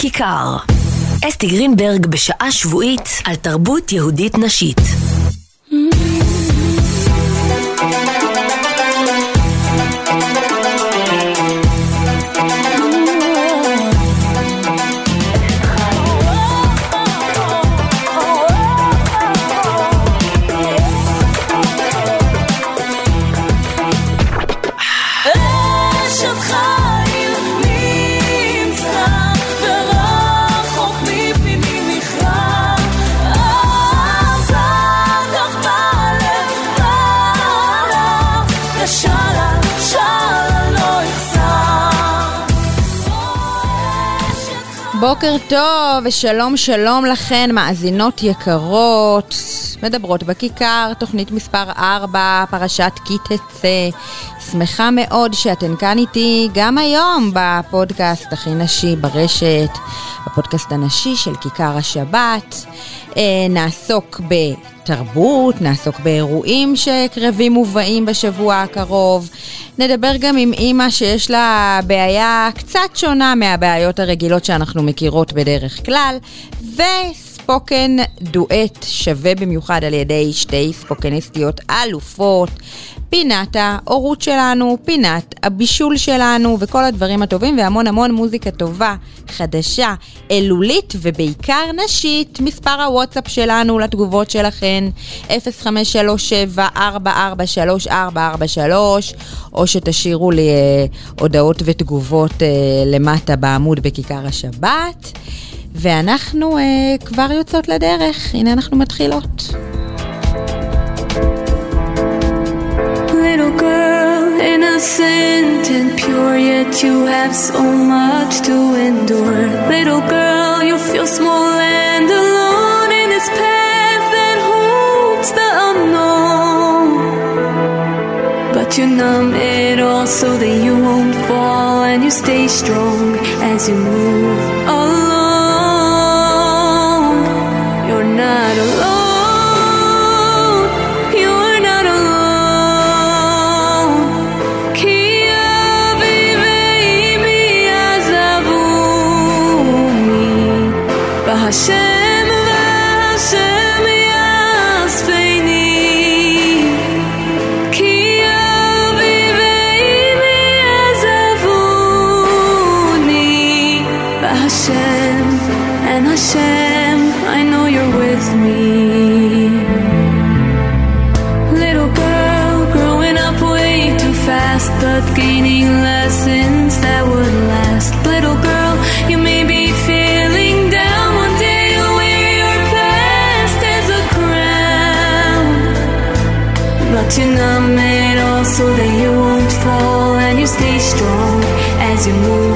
בכיכר. אסתי גרינברג בשעה שבועית על תרבות יהודית נשית. בוקר טוב ושלום שלום לכן, מאזינות יקרות, מדברות בכיכר, תוכנית מספר 4, פרשת כי תצא. שמחה מאוד שאתן כאן איתי גם היום בפודקאסט הכי נשי ברשת, הפודקאסט הנשי של כיכר השבת. אה, נעסוק בתרבות, נעסוק באירועים שקרבים ובאים בשבוע הקרוב. נדבר גם עם אימא שיש לה בעיה קצת שונה מהבעיות הרגילות שאנחנו מכירות בדרך כלל, וספוקן דואט שווה במיוחד על ידי שתי ספוקניסטיות אלופות. פינת ההורות שלנו, פינת הבישול שלנו וכל הדברים הטובים והמון המון מוזיקה טובה, חדשה, אלולית ובעיקר נשית. מספר הוואטסאפ שלנו לתגובות שלכן 0537-443443 או שתשאירו לי אה, הודעות ותגובות אה, למטה בעמוד בכיכר השבת. ואנחנו אה, כבר יוצאות לדרך, הנה אנחנו מתחילות. little girl, innocent and pure, yet you have so much to endure. Little girl, you feel small and alone in this path that holds the unknown. But you numb it all so that you won't fall and you stay strong as you move along. Hashem v'Hashem Ki avi azavuni V'Hashem and Hashem You numb it all so that you won't fall and you stay strong as you move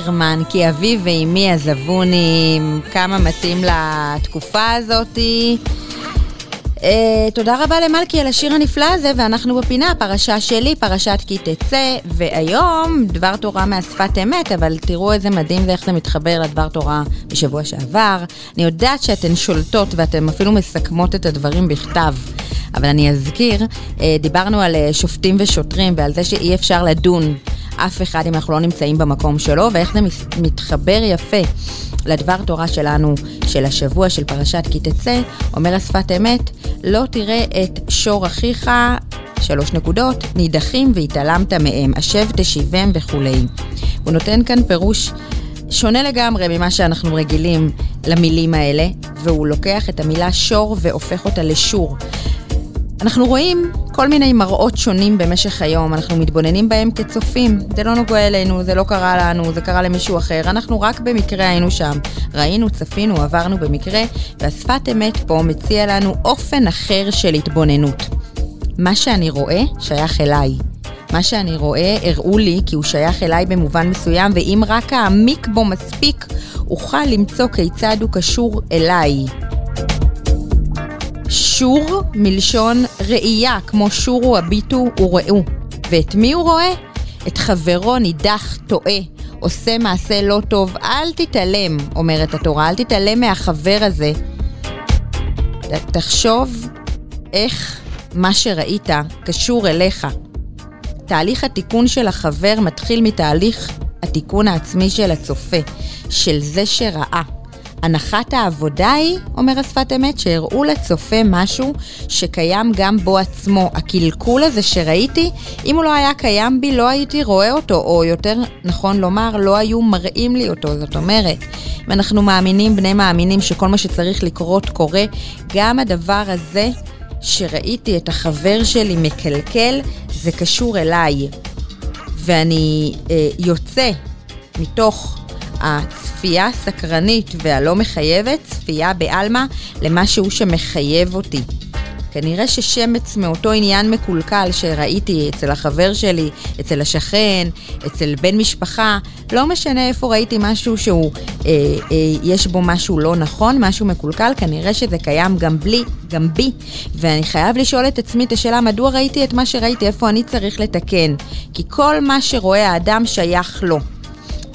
זיכרמן, כי אבי ואימי עזבוני, כמה מתאים לתקופה הזאתי. Uh, תודה רבה למלכי על השיר הנפלא הזה, ואנחנו בפינה, פרשה שלי, פרשת כי תצא, והיום דבר תורה מהשפת אמת, אבל תראו איזה מדהים ואיך זה מתחבר לדבר תורה בשבוע שעבר. אני יודעת שאתן שולטות ואתן אפילו מסכמות את הדברים בכתב. אבל אני אזכיר, uh, דיברנו על uh, שופטים ושוטרים ועל זה שאי אפשר לדון אף אחד אם אנחנו לא נמצאים במקום שלו, ואיך זה מתחבר יפה לדבר תורה שלנו, של השבוע של פרשת כי תצא, אומר השפת אמת, לא תראה את שור אחיך, שלוש נקודות, נידחים והתעלמת מהם, השב תשיבם וכולי. הוא נותן כאן פירוש שונה לגמרי ממה שאנחנו רגילים למילים האלה, והוא לוקח את המילה שור והופך אותה לשור. אנחנו רואים כל מיני מראות שונים במשך היום, אנחנו מתבוננים בהם כצופים. זה לא נוגע אלינו, זה לא קרה לנו, זה קרה למישהו אחר, אנחנו רק במקרה היינו שם. ראינו, צפינו, עברנו במקרה, והשפת אמת פה מציע לנו אופן אחר של התבוננות. מה שאני רואה שייך אליי. מה שאני רואה הראו לי כי הוא שייך אליי במובן מסוים, ואם רק אעמיק בו מספיק, אוכל למצוא כיצד הוא קשור אליי. שור מלשון ראייה, כמו שורו הביטו וראו. ואת מי הוא רואה? את חברו נידח, טועה, עושה מעשה לא טוב. אל תתעלם, אומרת התורה, אל תתעלם מהחבר הזה. תחשוב איך מה שראית קשור אליך. תהליך התיקון של החבר מתחיל מתהליך התיקון העצמי של הצופה, של זה שראה. הנחת העבודה היא, אומר השפת אמת, שהראו לצופה משהו שקיים גם בו עצמו. הקלקול הזה שראיתי, אם הוא לא היה קיים בי, לא הייתי רואה אותו, או יותר נכון לומר, לא היו מראים לי אותו. זאת אומרת, אם אנחנו מאמינים, בני מאמינים, שכל מה שצריך לקרות קורה, גם הדבר הזה שראיתי את החבר שלי מקלקל, זה קשור אליי. ואני אה, יוצא מתוך הצפייה הסקרנית והלא מחייבת, צפייה בעלמא, למשהו שמחייב אותי. כנראה ששמץ מאותו עניין מקולקל שראיתי אצל החבר שלי, אצל השכן, אצל בן משפחה, לא משנה איפה ראיתי משהו שהוא, אה, אה, יש בו משהו לא נכון, משהו מקולקל, כנראה שזה קיים גם בלי, גם בי. ואני חייב לשאול את עצמי את השאלה, מדוע ראיתי את מה שראיתי, איפה אני צריך לתקן? כי כל מה שרואה האדם שייך לו.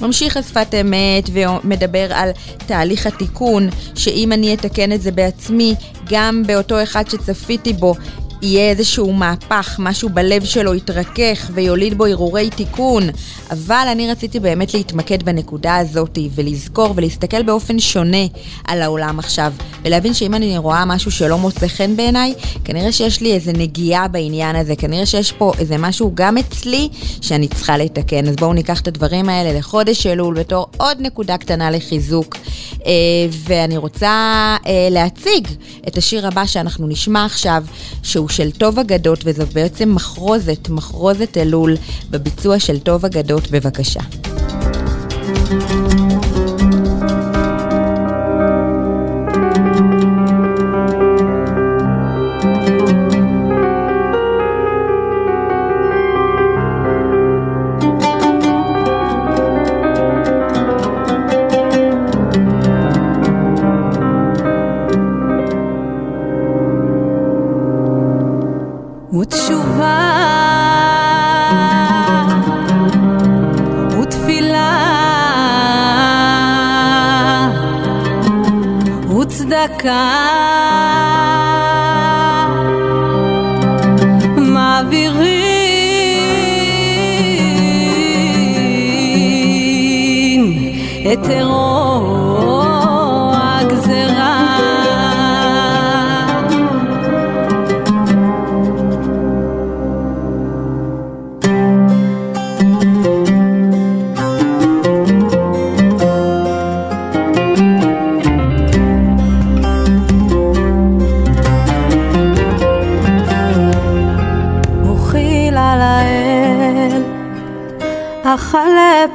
ממשיך השפת אמת ומדבר על תהליך התיקון, שאם אני אתקן את זה בעצמי, גם באותו אחד שצפיתי בו, יהיה איזשהו מהפך, משהו בלב שלו יתרכך ויוליד בו הרהורי תיקון. אבל אני רציתי באמת להתמקד בנקודה הזאת ולזכור ולהסתכל באופן שונה על העולם עכשיו, ולהבין שאם אני רואה משהו שלא מוצא חן בעיניי, כנראה שיש לי איזה נגיעה בעניין הזה, כנראה שיש פה איזה משהו גם אצלי שאני צריכה לתקן. אז בואו ניקח את הדברים האלה לחודש אלול בתור עוד נקודה קטנה לחיזוק. אה, ואני רוצה אה, להציג את השיר הבא שאנחנו נשמע עכשיו, שהוא של טוב אגדות, וזו בעצם מחרוזת, מחרוזת אלול בביצוע של טוב אגדות, בבקשה. acá.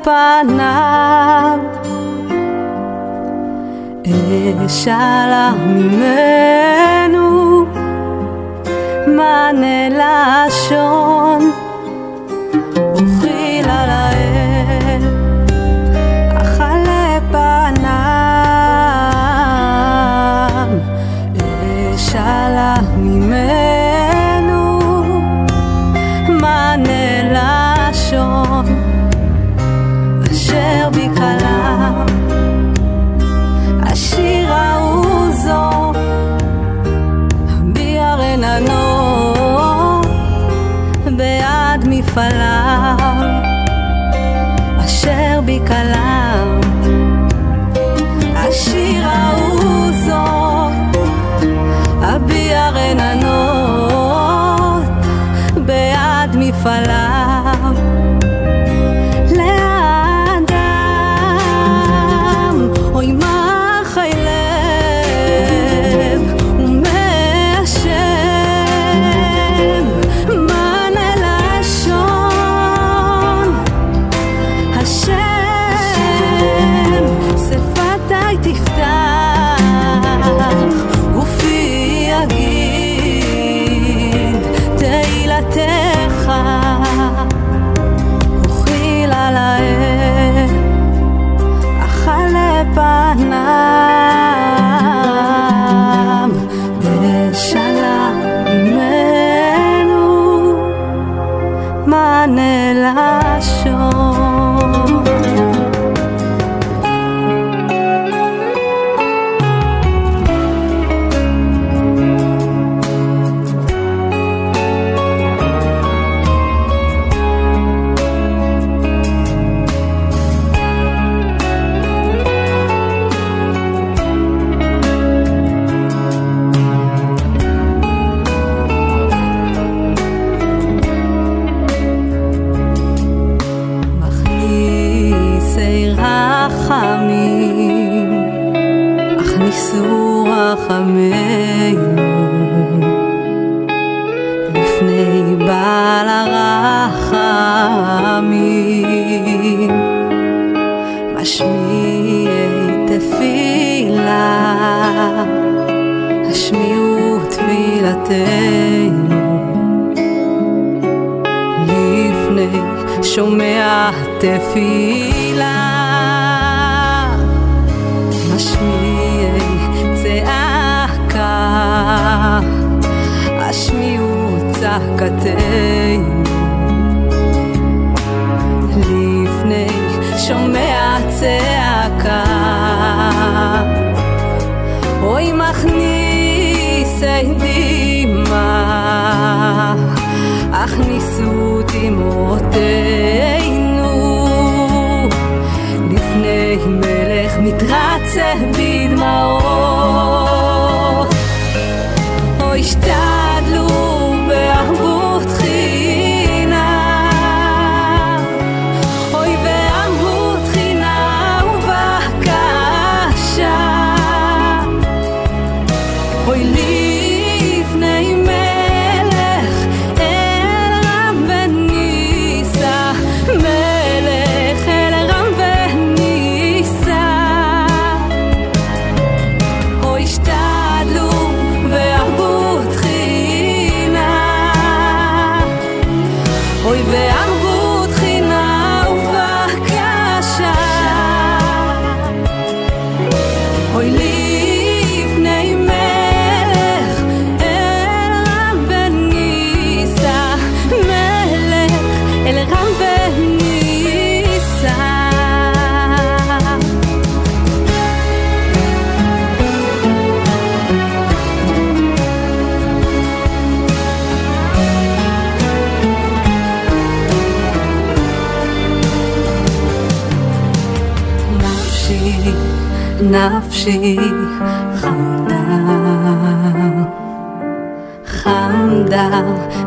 פניו אשאלה ממנו מענה לשון נפשי חמדה, חמדה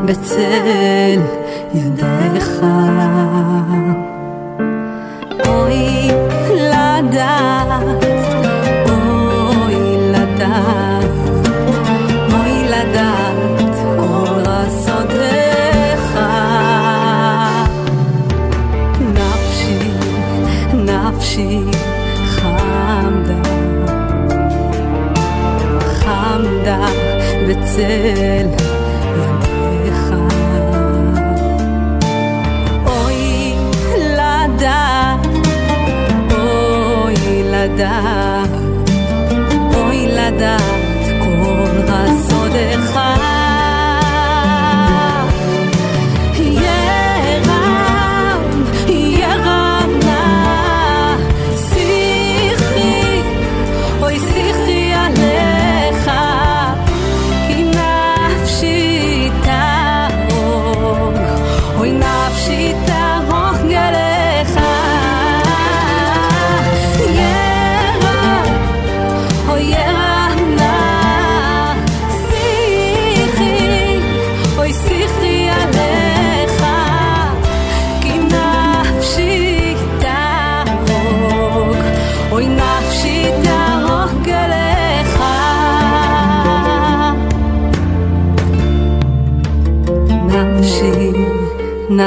בצל ידיך. בצל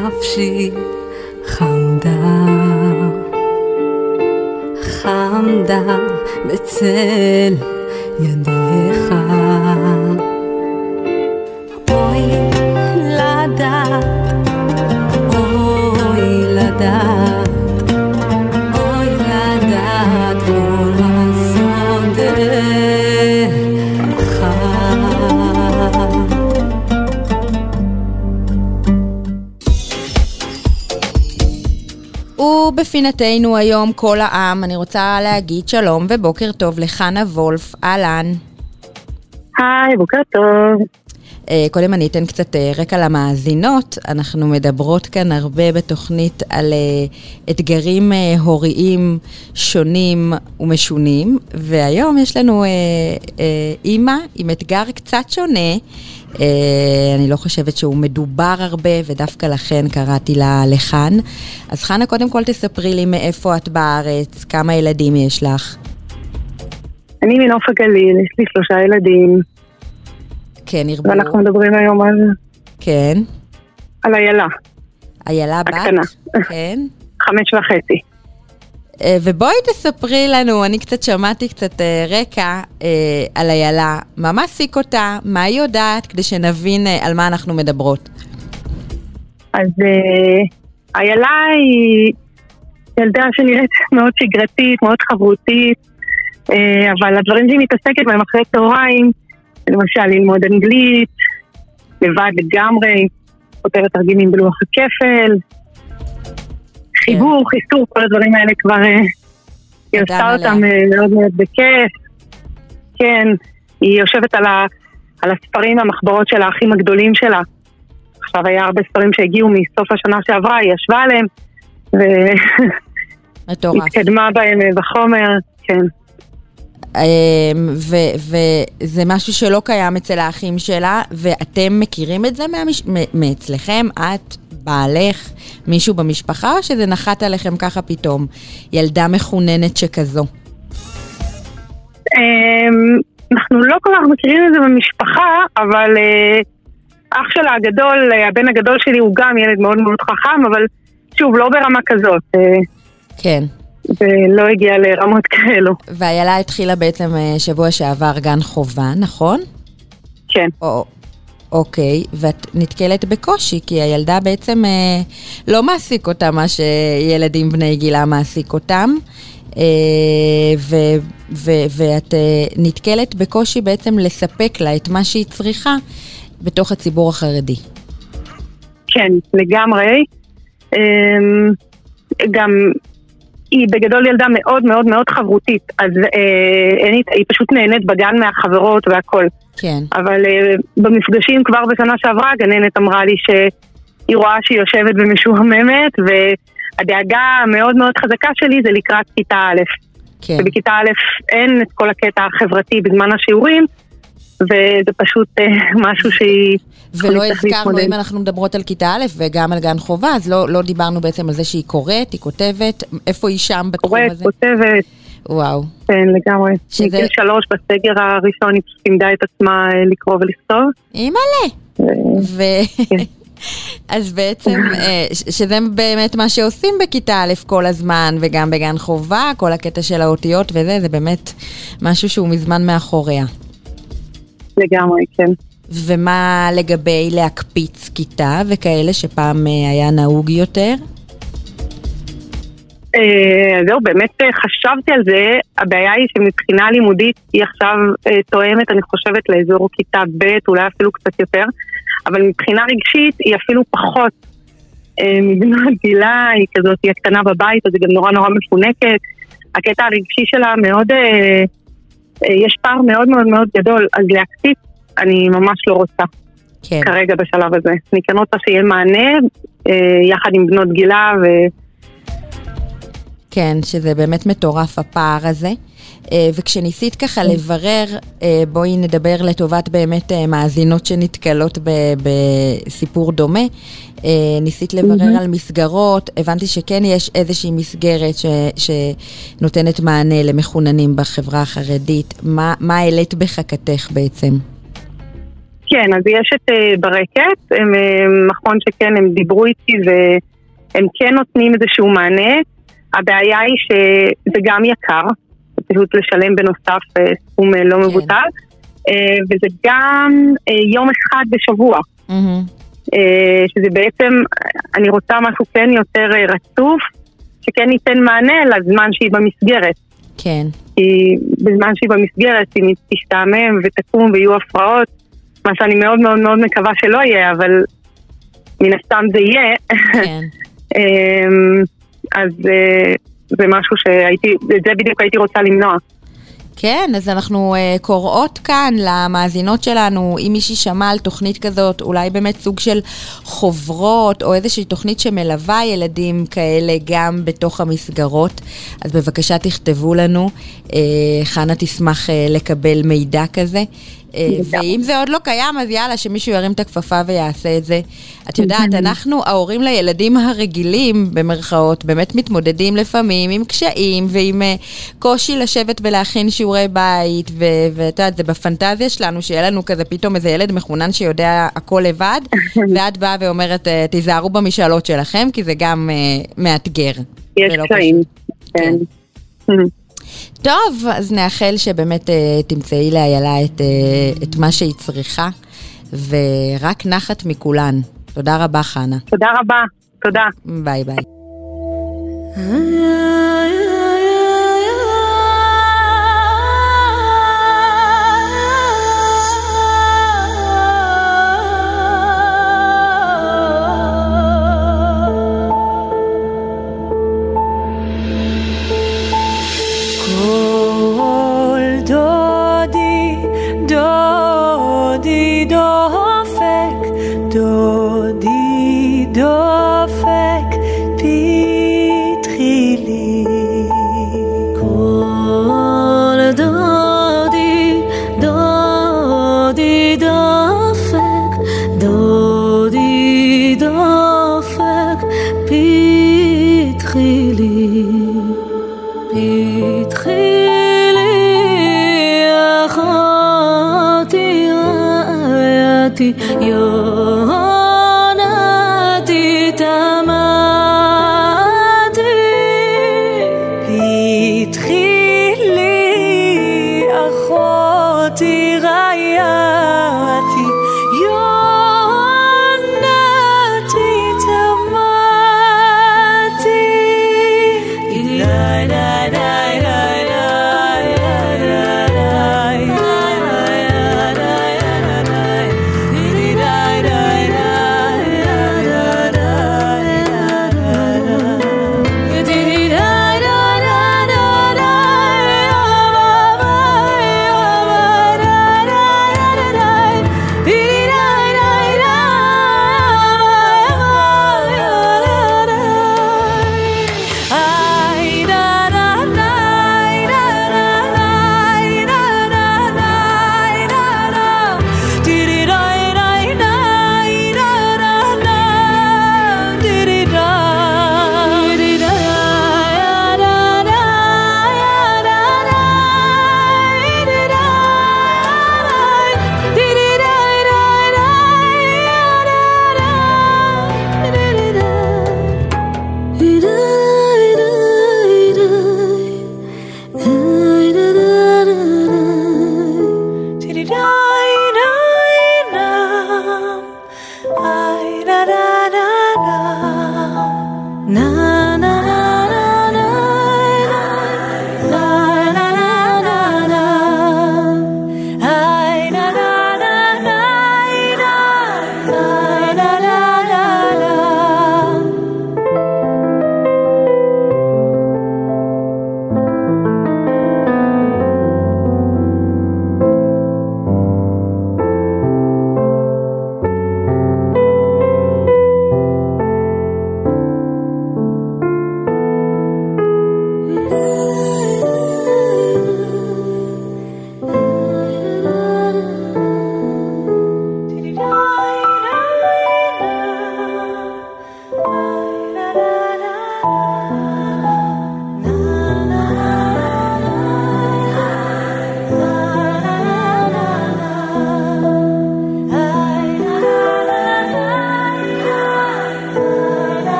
נפשי חמדה, חמדה בצל ידיך. ובפינתנו היום כל העם, אני רוצה להגיד שלום ובוקר טוב לחנה וולף, אהלן. היי, בוקר טוב. אה, קודם אני אתן קצת אה, רקע למאזינות. אנחנו מדברות כאן הרבה בתוכנית על אה, אתגרים הוריים שונים ומשונים, והיום יש לנו אימא עם אתגר קצת שונה. אני לא חושבת שהוא מדובר הרבה, ודווקא לכן קראתי לה לכאן. אז חנה, קודם כל תספרי לי מאיפה את בארץ, כמה ילדים יש לך. אני מנוף הגליל, יש לי שלושה ילדים, כן, ירבו. ואנחנו מדברים היום על, כן. על איילה, איילה בת? הקטנה. כן. חמש וחצי. אה, ובואי תספרי לנו, אני קצת שמעתי קצת אה, רקע אה, על איילה. מה מעסיק אותה? מה היא יודעת? כדי שנבין על מה אנחנו מדברות. אז איילה היא ילדה שנראית מאוד שגרתית, מאוד חברותית, אבל הדברים שהיא מתעסקת בהם אחרי צהריים, למשל ללמוד אנגלית, לבד לגמרי, כותרת תרגילים בלוח הכפל, חיבור, חיסור, כל הדברים האלה כבר... אה, היא עושה. אותם אה, מאוד מאוד בכיף. כן, היא יושבת על, ה, על הספרים והמחברות של האחים הגדולים שלה. עכשיו היה הרבה ספרים שהגיעו מסוף השנה שעברה, היא ישבה עליהם. והתקדמה בהם אה, בחומר, כן. אמ, ו- וזה משהו שלא קיים אצל האחים שלה, ואתם מכירים את זה מהמש... מאצלכם? את, בעלך, מישהו במשפחה, או שזה נחת עליכם ככה פתאום? ילדה מחוננת שכזו. אמ, אנחנו לא כל כך מכירים את זה במשפחה, אבל אה, אח שלה הגדול, אה, הבן הגדול שלי הוא גם ילד מאוד מאוד חכם, אבל שוב, לא ברמה כזאת. אה, כן. זה לא הגיע לרמות כאלו. ואיילה התחילה בעצם אה, שבוע שעבר גן חובה, נכון? כן. או, אוקיי, ואת נתקלת בקושי, כי הילדה בעצם אה, לא מעסיק אותה מה שילדים בני גילה מעסיק אותם, אה, ו, ו, ואת אה, נתקלת בקושי בעצם לספק לה את מה שהיא צריכה בתוך הציבור החרדי. כן, לגמרי. אמ, גם היא בגדול ילדה מאוד מאוד מאוד חברותית, אז אה, אין, היא פשוט נהנית בגן מהחברות והכל. כן, אבל אה, במפגשים כבר בשנה שעברה הגננת אמרה לי שהיא רואה שהיא יושבת ומשועממת, והדאגה המאוד מאוד חזקה שלי זה לקראת כיתה א'. כן. ובכיתה א' אין את כל הקטע החברתי בזמן השיעורים, וזה פשוט אה, משהו שהיא... ולא הזכרנו. אם אנחנו מדברות על כיתה א' וגם על גן חובה, אז לא, לא דיברנו בעצם על זה שהיא קוראת, היא כותבת, איפה היא שם בתחום קוראת, הזה? כותבת, וואו. כן, לגמרי. שזה- מגיל שלוש בסגר הראשון היא פשוט לימדה את עצמה אה, לקרוא ולכתוב. אימא'לה. ו... אז בעצם, אה, שזה באמת מה שעושים בכיתה א' כל הזמן, וגם בגן חובה, כל הקטע של האותיות וזה, זה באמת משהו שהוא מזמן מאחוריה. לגמרי, כן. ומה לגבי להקפיץ כיתה וכאלה שפעם אה, היה נהוג יותר? אה, זהו, באמת אה, חשבתי על זה. הבעיה היא שמבחינה לימודית היא עכשיו תואמת, אני חושבת, לאזור כיתה ב', אולי אפילו קצת יותר, אבל מבחינה רגשית היא אפילו פחות מבנות גילה, היא כזאת, היא הקטנה בבית, אז היא גם נורא נורא מפונקת. הקטע הרגשי שלה מאוד, אה, יש פער מאוד מאוד מאוד גדול, אז להקציץ אני ממש לא רוצה. כן. כרגע בשלב הזה. אני כן רוצה שיהיה מענה אה, יחד עם בנות גילה ו... כן, שזה באמת מטורף הפער הזה. אה, וכשניסית ככה לברר, אה, בואי נדבר לטובת באמת אה, מאזינות שנתקלות בסיפור דומה. ניסית לברר על מסגרות, הבנתי שכן יש איזושהי מסגרת ש- שנותנת מענה למחוננים בחברה החרדית. מה מה העלית בחכתך בעצם? כן, אז יש את ברקת, הם מכון שכן, הם דיברו איתי והם כן נותנים איזשהו מענה. הבעיה היא שזה גם יקר, פשוט לשלם בנוסף אה, סכום אה, לא כן. מבוטל, אה, וזה גם יום אחד בשבוע, שזה בעצם, אני רוצה משהו כן יותר רצוף, שכן ייתן מענה לזמן שהיא במסגרת. כן. כי בזמן שהיא במסגרת היא תשתעמם ותקום ויהיו הפרעות, מה שאני מאוד מאוד מאוד מקווה שלא יהיה, אבל מן הסתם זה יהיה. כן. אמ, אז זה משהו שהייתי, את זה בדיוק הייתי רוצה למנוע. כן, אז אנחנו uh, קוראות כאן למאזינות שלנו, אם מישהי שמע על תוכנית כזאת, אולי באמת סוג של חוברות, או איזושהי תוכנית שמלווה ילדים כאלה גם בתוך המסגרות, אז בבקשה תכתבו לנו. Uh, חנה תשמח uh, לקבל מידע כזה. ואם זה עוד לא קיים, אז יאללה, שמישהו ירים את הכפפה ויעשה את זה. את יודעת, אנחנו, ההורים לילדים הרגילים, במרכאות, באמת מתמודדים לפעמים עם קשיים ועם uh, קושי לשבת ולהכין שיעורי בית, ואת יודעת, זה בפנטזיה שלנו, שיהיה לנו כזה פתאום איזה ילד מחונן שיודע הכל לבד, ואת באה ואומרת, uh, תיזהרו במשאלות שלכם, כי זה גם מאתגר. יש ולא קשיים. כן. טוב, אז נאחל שבאמת uh, תמצאי לאיילה את, uh, את מה שהיא צריכה, ורק נחת מכולן. תודה רבה, חנה. תודה רבה, תודה. ביי ביי.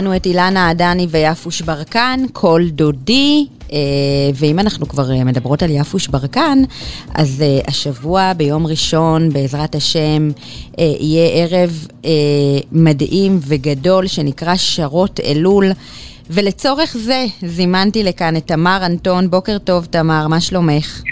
שמענו את אילנה עדני ויפוש ברקן, קול דודי, אה, ואם אנחנו כבר אה, מדברות על יפוש ברקן, אז אה, השבוע ביום ראשון, בעזרת השם, יהיה ערב מדהים וגדול שנקרא שרות אלול. ולצורך זה זימנתי לכאן את תמר אנטון. בוקר טוב, תמר, מה שלומך?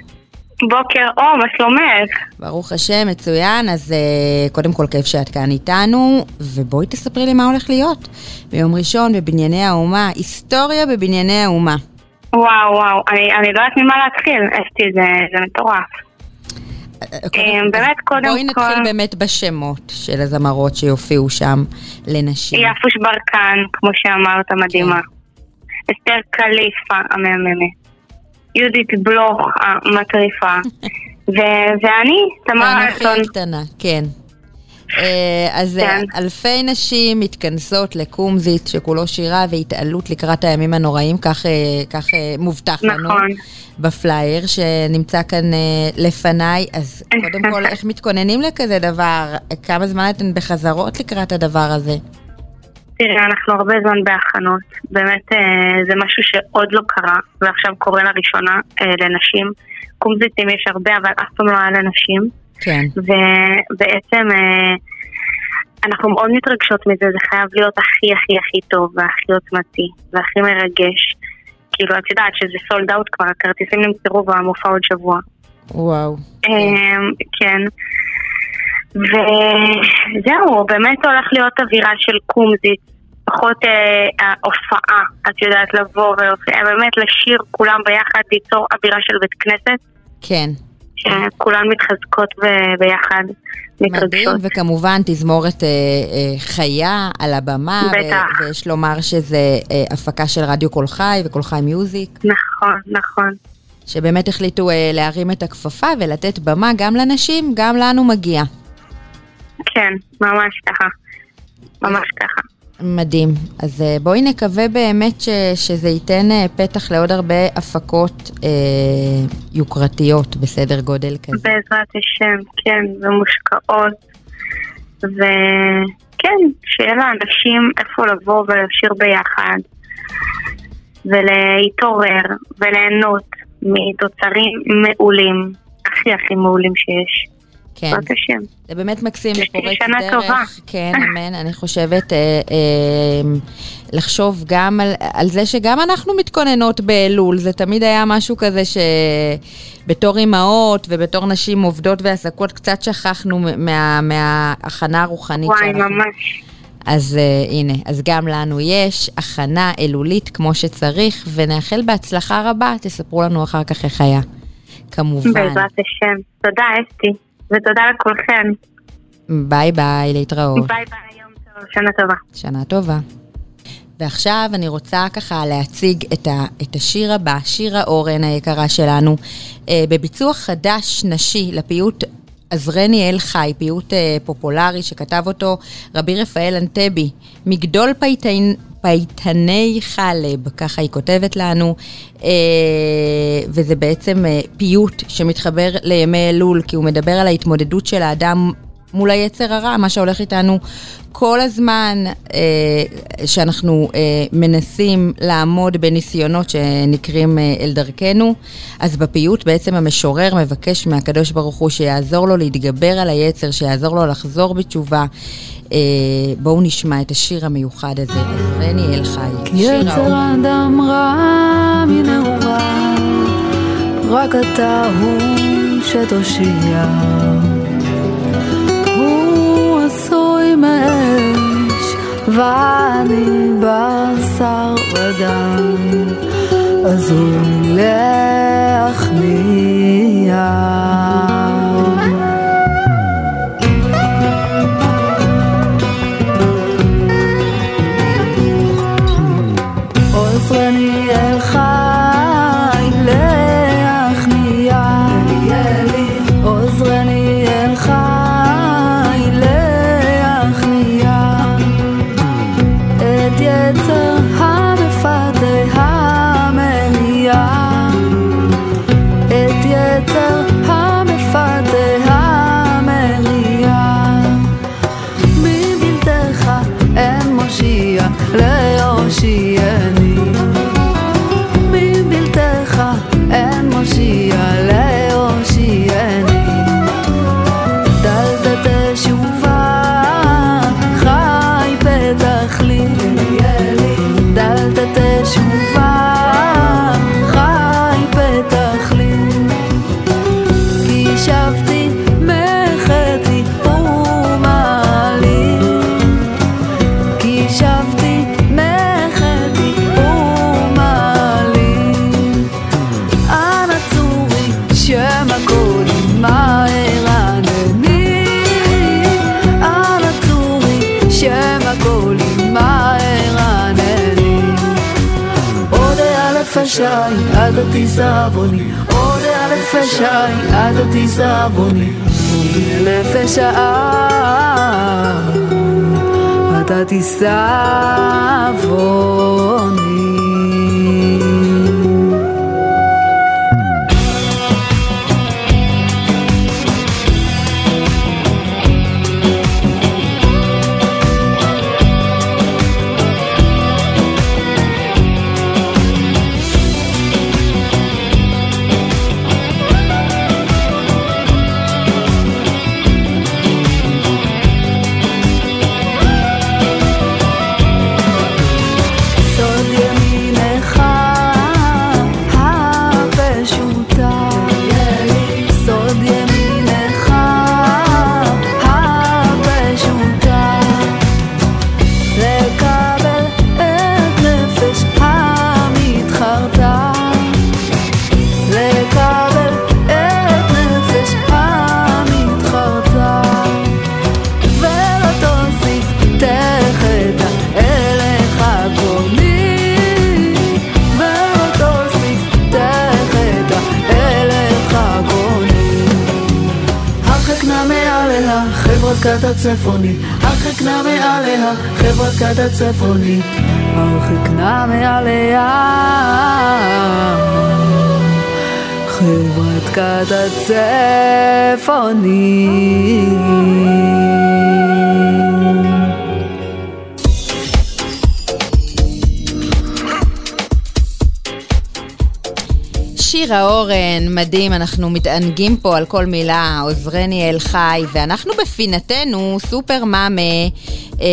בוקר אור, מה שלומך? ברוך השם, מצוין. אז uh, קודם כל כיף שאת כאן איתנו, ובואי תספרי לי מה הולך להיות ביום ראשון בבנייני האומה, היסטוריה בבנייני האומה. וואו, וואו, אני, אני לא יודעת ממה להתחיל, אסתי, זה, זה מטורף. אה, קודם, באמת, קודם כל... בואי נתחיל באמת בשמות של הזמרות שיופיעו שם לנשים. יפוש ברקן, כמו שאמרת, מדהימה. כן. אסתר קליפה המהממת. יהודית בלוך המטריפה, ואני, תמר אלטון. ואנוכי הקטנה, כן. אה, אז כן. אלפי נשים מתכנסות לקומזית שכולו שירה והתעלות לקראת הימים הנוראים, כך, אה, כך אה, מובטח נכון. לנו בפלייר שנמצא כאן לפניי. אז קודם כל, איך מתכוננים לכזה דבר? כמה זמן אתן בחזרות לקראת הדבר הזה? תראה, אנחנו הרבה זמן בהכנות. באמת אה, זה משהו שעוד לא קרה, ועכשיו קורה לראשונה אה, לנשים. קומזיטים יש הרבה, אבל אף פעם לא היה לנשים. כן. ובעצם אה, אנחנו מאוד מתרגשות מזה, זה חייב להיות הכי הכי הכי טוב, והכי עוצמתי, והכי מרגש. כאילו, את יודעת שזה סולד אאוט כבר, הכרטיסים נמסרו והמופע עוד שבוע. וואו. כן. וזהו, באמת הולך להיות אווירה של קומזית, פחות אה, ההופעה, את יודעת, לבוא ובאמת לשיר כולם ביחד, ליצור אווירה של בית כנסת. כן. שכולן מתחזקות ביחד. מדהים, וכמובן תזמורת אה, אה, חיה על הבמה, בטח. ויש לומר שזה אה, הפקה של רדיו קול חי וקול חי מיוזיק. נכון, נכון. שבאמת החליטו אה, להרים את הכפפה ולתת במה גם לנשים, גם לנו מגיע. כן, ממש ככה. ממש ככה. מדהים. אז אה, בואי נקווה באמת ש, שזה ייתן אה, פתח לעוד הרבה הפקות אה, יוקרתיות בסדר גודל כזה. בעזרת השם, כן, ומושקעות. וכן, שיהיה לאנשים איפה לבוא ולשיר ביחד, ולהתעורר וליהנות מתוצרים מעולים, הכי הכי מעולים שיש. כן. בעזרת השם. זה באמת מקסים ופורץ דרך. טובה. כן, אמן. אני חושבת אה, אה, לחשוב גם על, על זה שגם אנחנו מתכוננות באלול. זה תמיד היה משהו כזה שבתור אימהות ובתור נשים עובדות ועסקות קצת שכחנו מה, מההכנה הרוחנית וואי, שאנחנו... וואי, ממש. אז uh, הנה, אז גם לנו יש הכנה אלולית כמו שצריך, ונאחל בהצלחה רבה, תספרו לנו אחר כך איך היה, כמובן. בעזרת השם. תודה, אסתי. ותודה לכולכם. ביי ביי, להתראות. ביי ביי, יום טוב, שנה טובה. שנה טובה. ועכשיו אני רוצה ככה להציג את, ה, את השיר הבא, שירה אורן היקרה שלנו, אה, בביצוע חדש נשי לפיוט עזרני אל חי, פיוט אה, פופולרי שכתב אותו רבי רפאל אנטבי, מגדול פייטן, פייטני חלב, ככה היא כותבת לנו, אה, וזה בעצם אה, פיוט שמתחבר לימי אלול, כי הוא מדבר על ההתמודדות של האדם מול היצר הרע, מה שהולך איתנו כל הזמן אה, שאנחנו אה, מנסים לעמוד בניסיונות שנקרים אה, אל דרכנו. אז בפיוט בעצם המשורר מבקש מהקדוש ברוך הוא שיעזור לו להתגבר על היצר, שיעזור לו לחזור בתשובה. אה, בואו נשמע את השיר המיוחד הזה, עזרני אל חי. יצר אדם רע מנעורה, רק אתה הוא שתושיע. ואני בשר ודם, אז הוא להכניע. שבתי מחטאי ומעלי. כי שבתי מחטאי ומעלי. אנא צורי שם הקודם מהרנני אנא צורי שם הקודם מהרנני עוד אלף השי עד התיסבוני תישאבוני. אודה לפשעי, אל תישאבוני. סוד הצפוני. הרחק נא מעליה חברת כת הצפוני. הרחק נא מעליה. חברת כת הצפוני שירה אורן, מדהים, אנחנו מתענגים פה על כל מילה, עוזרני אל חי, ואנחנו בפינתנו סופר מאמה. אה,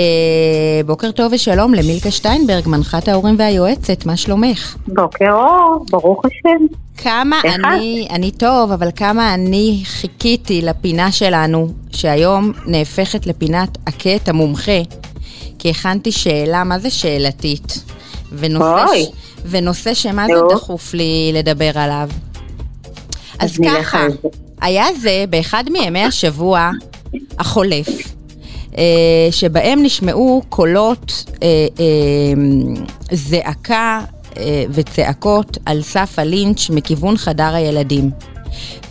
בוקר טוב ושלום למילקה שטיינברג, מנחת ההורים והיועצת, מה שלומך? בוקר אור, ברוך השם. כמה איך אני, אני טוב, אבל כמה אני חיכיתי לפינה שלנו, שהיום נהפכת לפינת הקט המומחה, כי הכנתי שאלה, מה זה שאלתית? ונושא, אוי. ונושא שמה זה. דחוף לי לדבר עליו. אז ככה. היה זה באחד מימי השבוע החולף, אה, שבהם נשמעו קולות אה, אה, זעקה וצעקות על סף הלינץ' מכיוון חדר הילדים.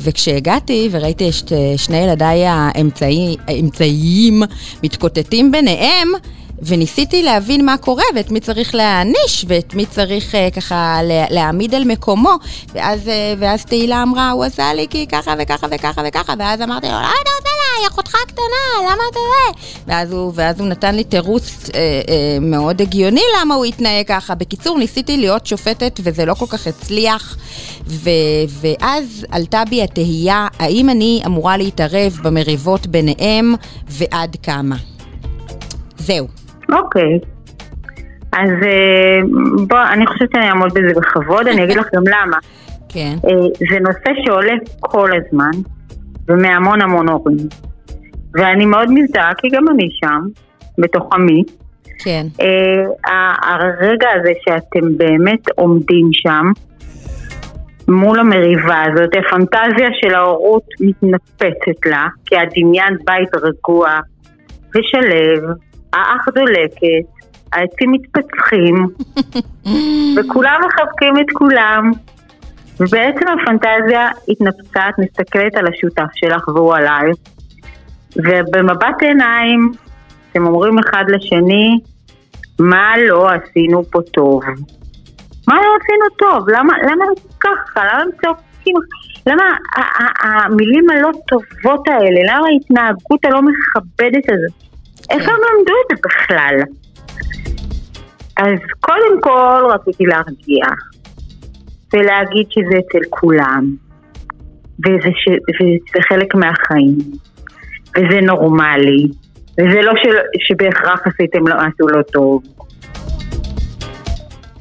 וכשהגעתי וראיתי את שני ילדיי האמצעי- האמצעיים מתקוטטים ביניהם, וניסיתי להבין מה קורה ואת מי צריך להעניש ואת מי צריך uh, ככה לה- להעמיד על מקומו ואז, uh, ואז תהילה אמרה, הוא עשה לי כי ככה וככה וככה וככה ואז אמרתי לו, למה אתה עושה לה? היא אחותך הקטנה, למה אתה זה? ואז ואז הוא נתן לי תירוץ uh, uh, מאוד הגיוני למה הוא התנהג ככה. בקיצור, ניסיתי להיות שופטת וזה לא כל כך הצליח ו, ואז עלתה בי התהייה, האם אני אמורה להתערב במריבות ביניהם ועד כמה? זהו. אוקיי. אז אה, בוא, אני חושבת שאני אעמוד בזה בכבוד, אני אגיד לך גם למה. כן. אה, זה נושא שעולה כל הזמן, ומהמון המון הורים. ואני מאוד מזדהה, כי גם אני שם, בתוך עמי. כן. אה, הרגע הזה שאתם באמת עומדים שם, מול המריבה הזאת, הפנטזיה של ההורות מתנפצת לה, כי את דמיינת בית רגוע ושלב, האח דולקת, העצים מתפצחים, וכולם מחבקים את כולם, ובעצם הפנטזיה התנפצה, את מסתכלת על השותף שלך והוא עלייך, ובמבט עיניים אתם אומרים אחד לשני, מה לא עשינו פה טוב? מה לא עשינו טוב? למה, למה ככה? למה הם צועקים? למה המילים הלא טובות האלה? למה ההתנהגות הלא מכבדת הזאת? איך הם למדו את זה בכלל? אז קודם כל רציתי להרגיע ולהגיד שזה אצל כולם וזה, ש... וזה חלק מהחיים וזה נורמלי וזה לא ש... שבהכרח עשיתם לא עשו לא טוב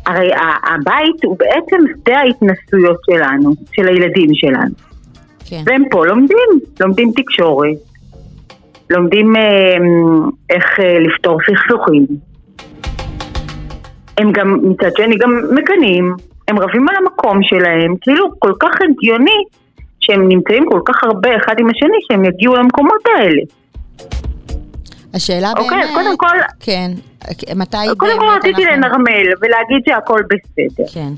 הרי הבית הוא בעצם שדה ההתנסויות שלנו, של הילדים שלנו. כן. והם פה לומדים, לומדים תקשורת, לומדים אה, איך אה, לפתור סכסוכים. הם גם, מצד שני, גם מקנאים, הם רבים על המקום שלהם, כאילו כל כך הגיוני שהם נמצאים כל כך הרבה אחד עם השני שהם יגיעו למקומות האלה. השאלה אוקיי, באמת... קודם כל, כן. מתי קודם כל רציתי אנחנו- לנרמל ולהגיד שהכל בסדר. כן.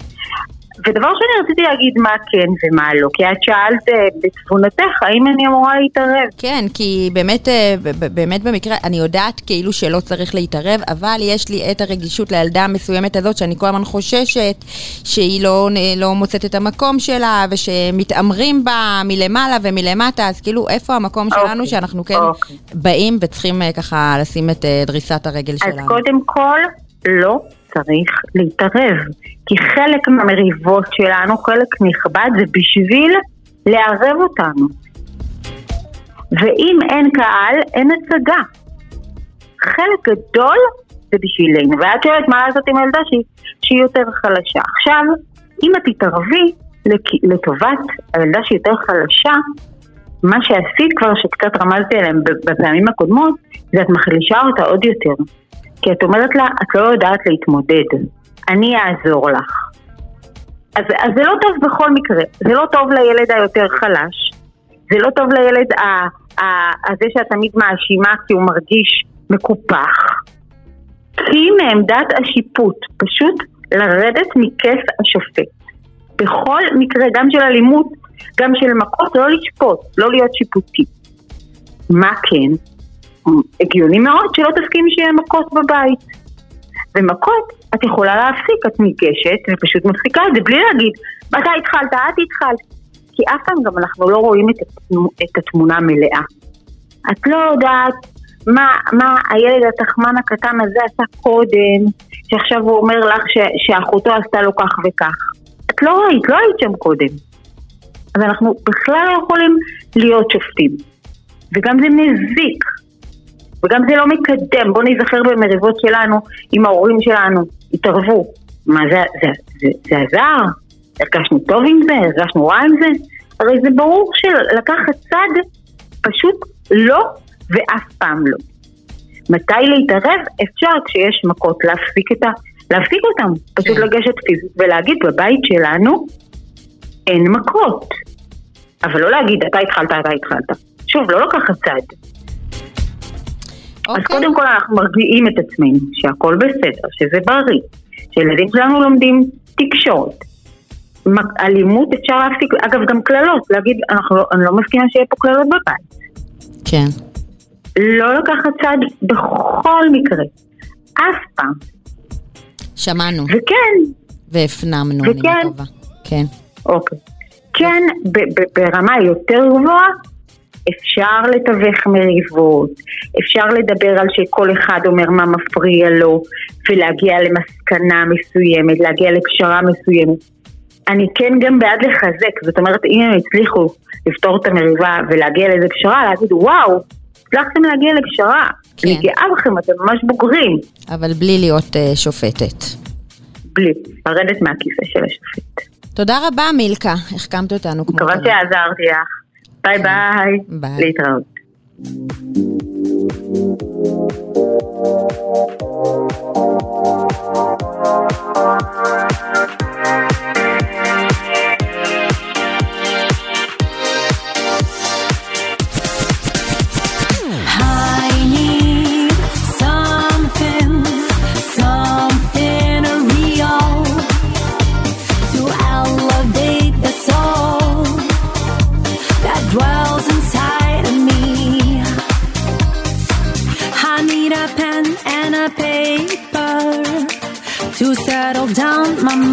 ודבר שני, רציתי להגיד מה כן ומה לא, כי את שאלת אה, בתבונתך, האם אני אמורה להתערב? כן, כי באמת, אה, באמת במקרה, אני יודעת כאילו שלא צריך להתערב, אבל יש לי את הרגישות לילדה המסוימת הזאת, שאני כל הזמן חוששת שהיא לא, לא מוצאת את המקום שלה, ושמתעמרים בה מלמעלה ומלמטה, אז כאילו, איפה המקום שלנו אוקיי, שאנחנו כן אוקיי. באים וצריכים אה, ככה לשים את דריסת הרגל אז שלנו? קודם כל, לא צריך להתערב. כי חלק מהמריבות שלנו, חלק נכבד, זה בשביל לערב אותנו. ואם אין קהל, אין הצגה. חלק גדול זה בשבילנו. ואת שואלת מה לעשות עם הילדה שהיא, שהיא יותר חלשה. עכשיו, אם את תתערבי לטובת הילדה שהיא יותר חלשה, מה שעשית כבר, שקצת רמזתי עליהם בפעמים הקודמות, זה את מחלישה אותה עוד יותר. כי את אומרת לה, את לא יודעת להתמודד, אני אעזור לך. אז, אז זה לא טוב בכל מקרה, זה לא טוב לילד היותר חלש, זה לא טוב לילד ה- ה- הזה שאת תמיד מאשימה כי הוא מרגיש מקופח. כי מעמדת השיפוט, פשוט לרדת מכס השופט. בכל מקרה, גם של אלימות, גם של מכות, לא לשפוט, לא להיות שיפוטי. מה כן? הגיוני מאוד שלא תסכים שיהיה מכות בבית. ומכות, את יכולה להפסיק, את ניגשת ופשוט מפסיקה את זה בלי להגיד, מתי התחלת, את התחלת. כי אף פעם גם אנחנו לא רואים את, התמו- את התמונה המלאה. את לא יודעת מה, מה הילד התחמן הקטן הזה עשה קודם, שעכשיו הוא אומר לך ש, שאחותו עשתה לו כך וכך. את לא ראית, לא היית שם קודם. אז אנחנו בכלל לא יכולים להיות שופטים. וגם זה מזיק. וגם זה לא מקדם. בואו ניזכר במריבות שלנו עם ההורים שלנו. התערבו. מה זה, זה, זה, זה עזר? הרגשנו טוב עם זה? הרגשנו רע עם זה? הרי זה ברור שלקחת צד פשוט לא ואף פעם לא. מתי להתערב? אפשר כשיש מכות להפסיק, את ה... להפסיק אותם. פשוט כן. לגשת פיזית ולהגיד בבית שלנו אין מכות. אבל לא להגיד אתה התחלת, אתה התחלת. שוב, לא לקחת צד. אז אוקיי. קודם כל אנחנו מרגיעים את עצמנו, שהכל בסדר, שזה בריא, שילדים שלנו לומדים תקשורת. אלימות אפשר להפסיק, אגב גם קללות, להגיד, אנחנו אני לא מסכימה שיהיה פה קללות בבית. כן. לא לקחת צד בכל מקרה, אף פעם. שמענו וכן, והפנמנו, אני וכן. מקווה. כן. אוקיי. כן, ברמה יותר גבוהה, אפשר לתווך מריבות, אפשר לדבר על שכל אחד אומר מה מפריע לו, ולהגיע למסקנה מסוימת, להגיע לפשרה מסוימת. אני כן גם בעד לחזק, זאת אומרת, אם הם הצליחו לפתור את המריבה ולהגיע לאיזה פשרה, להגיד, וואו, הצלחתם להגיע לפשרה. כן. אני גאה בכם, אתם ממש בוגרים. אבל בלי להיות אה, שופטת. בלי, לרדת מהכיסא של השופט. תודה רבה, מילקה. החכמת אותנו כמו מקווה תמיד. שעזרתי לך. ביי ביי. ביי. להתראות. I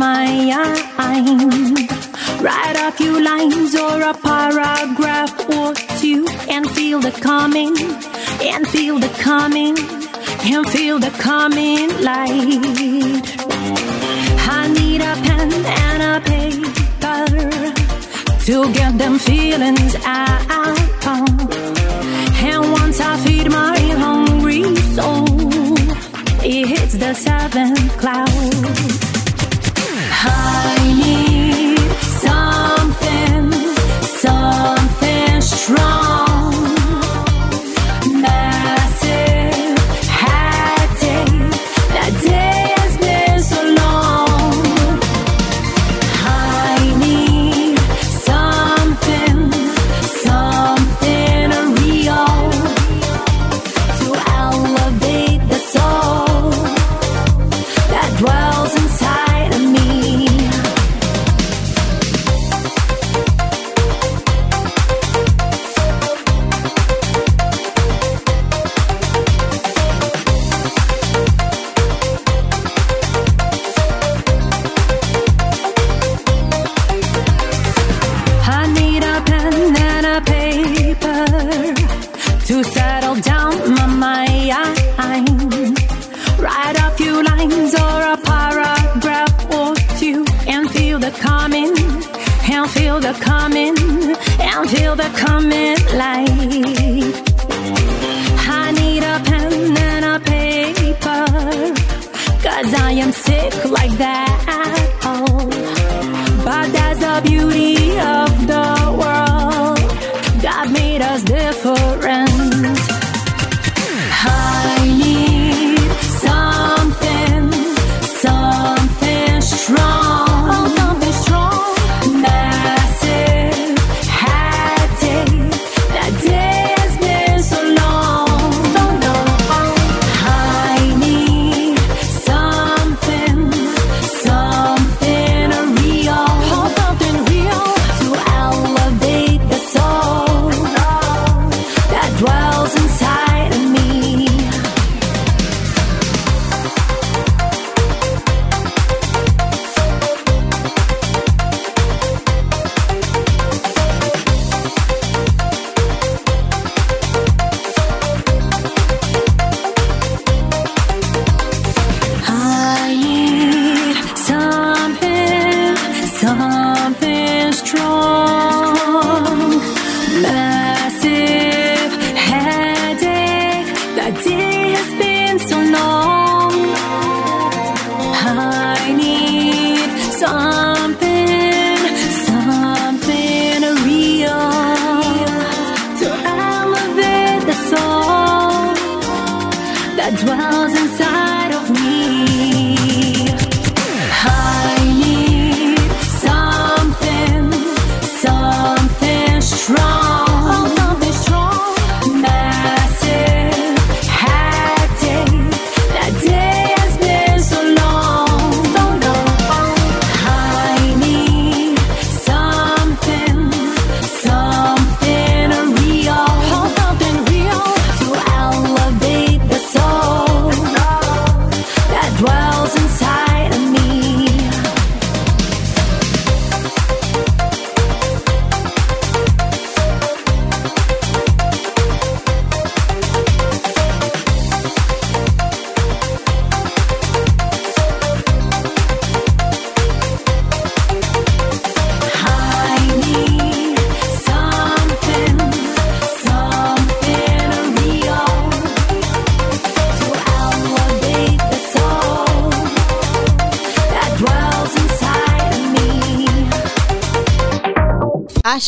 my. Write a few lines or a paragraph or two and feel the coming, and feel the coming, and feel the coming light. I need a pen and a paper to get them feelings out. And once I feed my hungry soul, it hits the seventh cloud high to settle down my mind. Write a few lines or a paragraph or two and feel the coming, and feel the coming, and feel the coming light.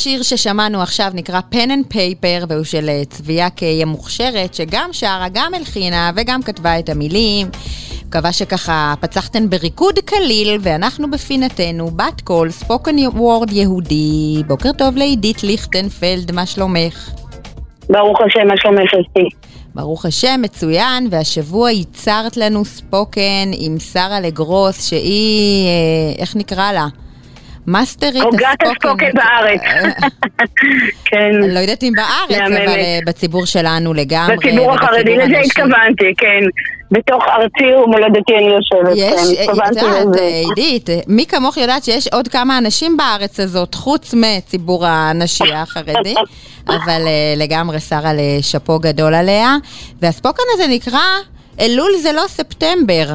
השיר ששמענו עכשיו נקרא Pen and Paper והוא של אה, צביה קיי המוכשרת שגם שרה, גם הלחינה וגם כתבה את המילים. מקווה שככה פצחתן בריקוד קליל ואנחנו בפינתנו בת קול ספוקן וורד יהודי. בוקר טוב לעידית ליכטנפלד, מה שלומך? ברוך השם, מה שלומך אסתי? ברוך השם, מצוין, והשבוע ייצרת לנו ספוקן עם שרה לגרוס, שהיא, אה, איך נקרא לה? מאסטרית הוגת הספוקן בארץ. כן, אני לא יודעת אם בארץ. אבל אה, בציבור שלנו לגמרי. בציבור החרדי, לזה. התכוונתי, כן. בתוך ארצי ומולדתי אני יושבת, יש, כן, אה, את יודעת. אה, עידית, מי כמוך יודעת שיש עוד כמה אנשים בארץ הזאת, חוץ מציבור הנשי החרדי, אבל לגמרי שרה לשאפו גדול עליה. והספוקן הזה נקרא אלול זה לא ספטמבר.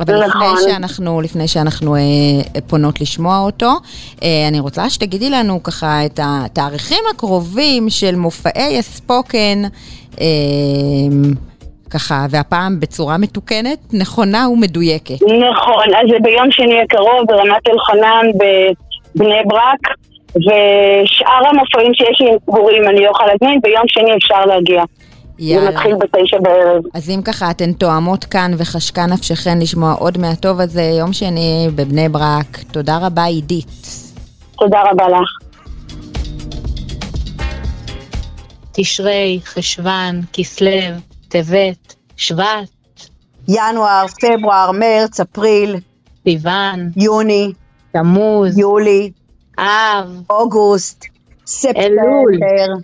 אבל נכון. לפני שאנחנו, לפני שאנחנו אה, פונות לשמוע אותו, אה, אני רוצה שתגידי לנו ככה את התאריכים הקרובים של מופעי הספוקן, אה, ככה, והפעם בצורה מתוקנת, נכונה ומדויקת. נכון, אז זה ביום שני הקרוב ברמת אלחנן בבני ברק, ושאר המופעים שיש לי הם סגורים, אני לא יכולה להזמין, ביום שני אפשר להגיע. זה יאללה. מתחיל בתשע בערב. אז אם ככה אתן תואמות כאן וחשקה נפשכן לשמוע עוד מהטוב הזה, יום שני בבני ברק. תודה רבה עידית. תודה רבה לך. תשרי, חשוון, כסלו, טבת, שבט, ינואר, פברואר, מרץ, אפריל, סיוון, יוני, תמוז, יולי, אב, אוגוסט, ספטמבר, אלול.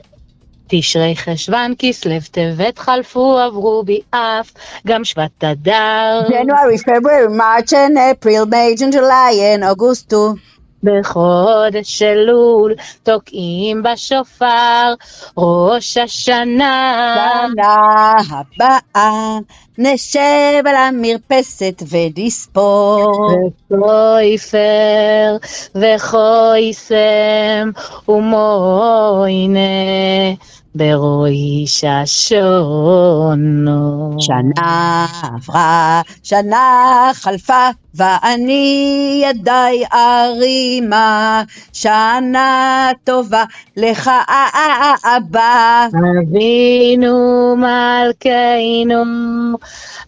תשרי, חשוון, כסלו, טבת חלפו, עברו בי אף, גם שבט אדר. January, February, March and April, May, June, July and August too. בחודש אלול תוקעים בשופר ראש השנה. שנה הבאה נשב על המרפסת ונספור. וכויפר וכויסם ומוינה בראש השונו. שנה עברה, שנה חלפה, ואני ידיי ארימה. שנה טובה לך אבא. אבינו מלכנו,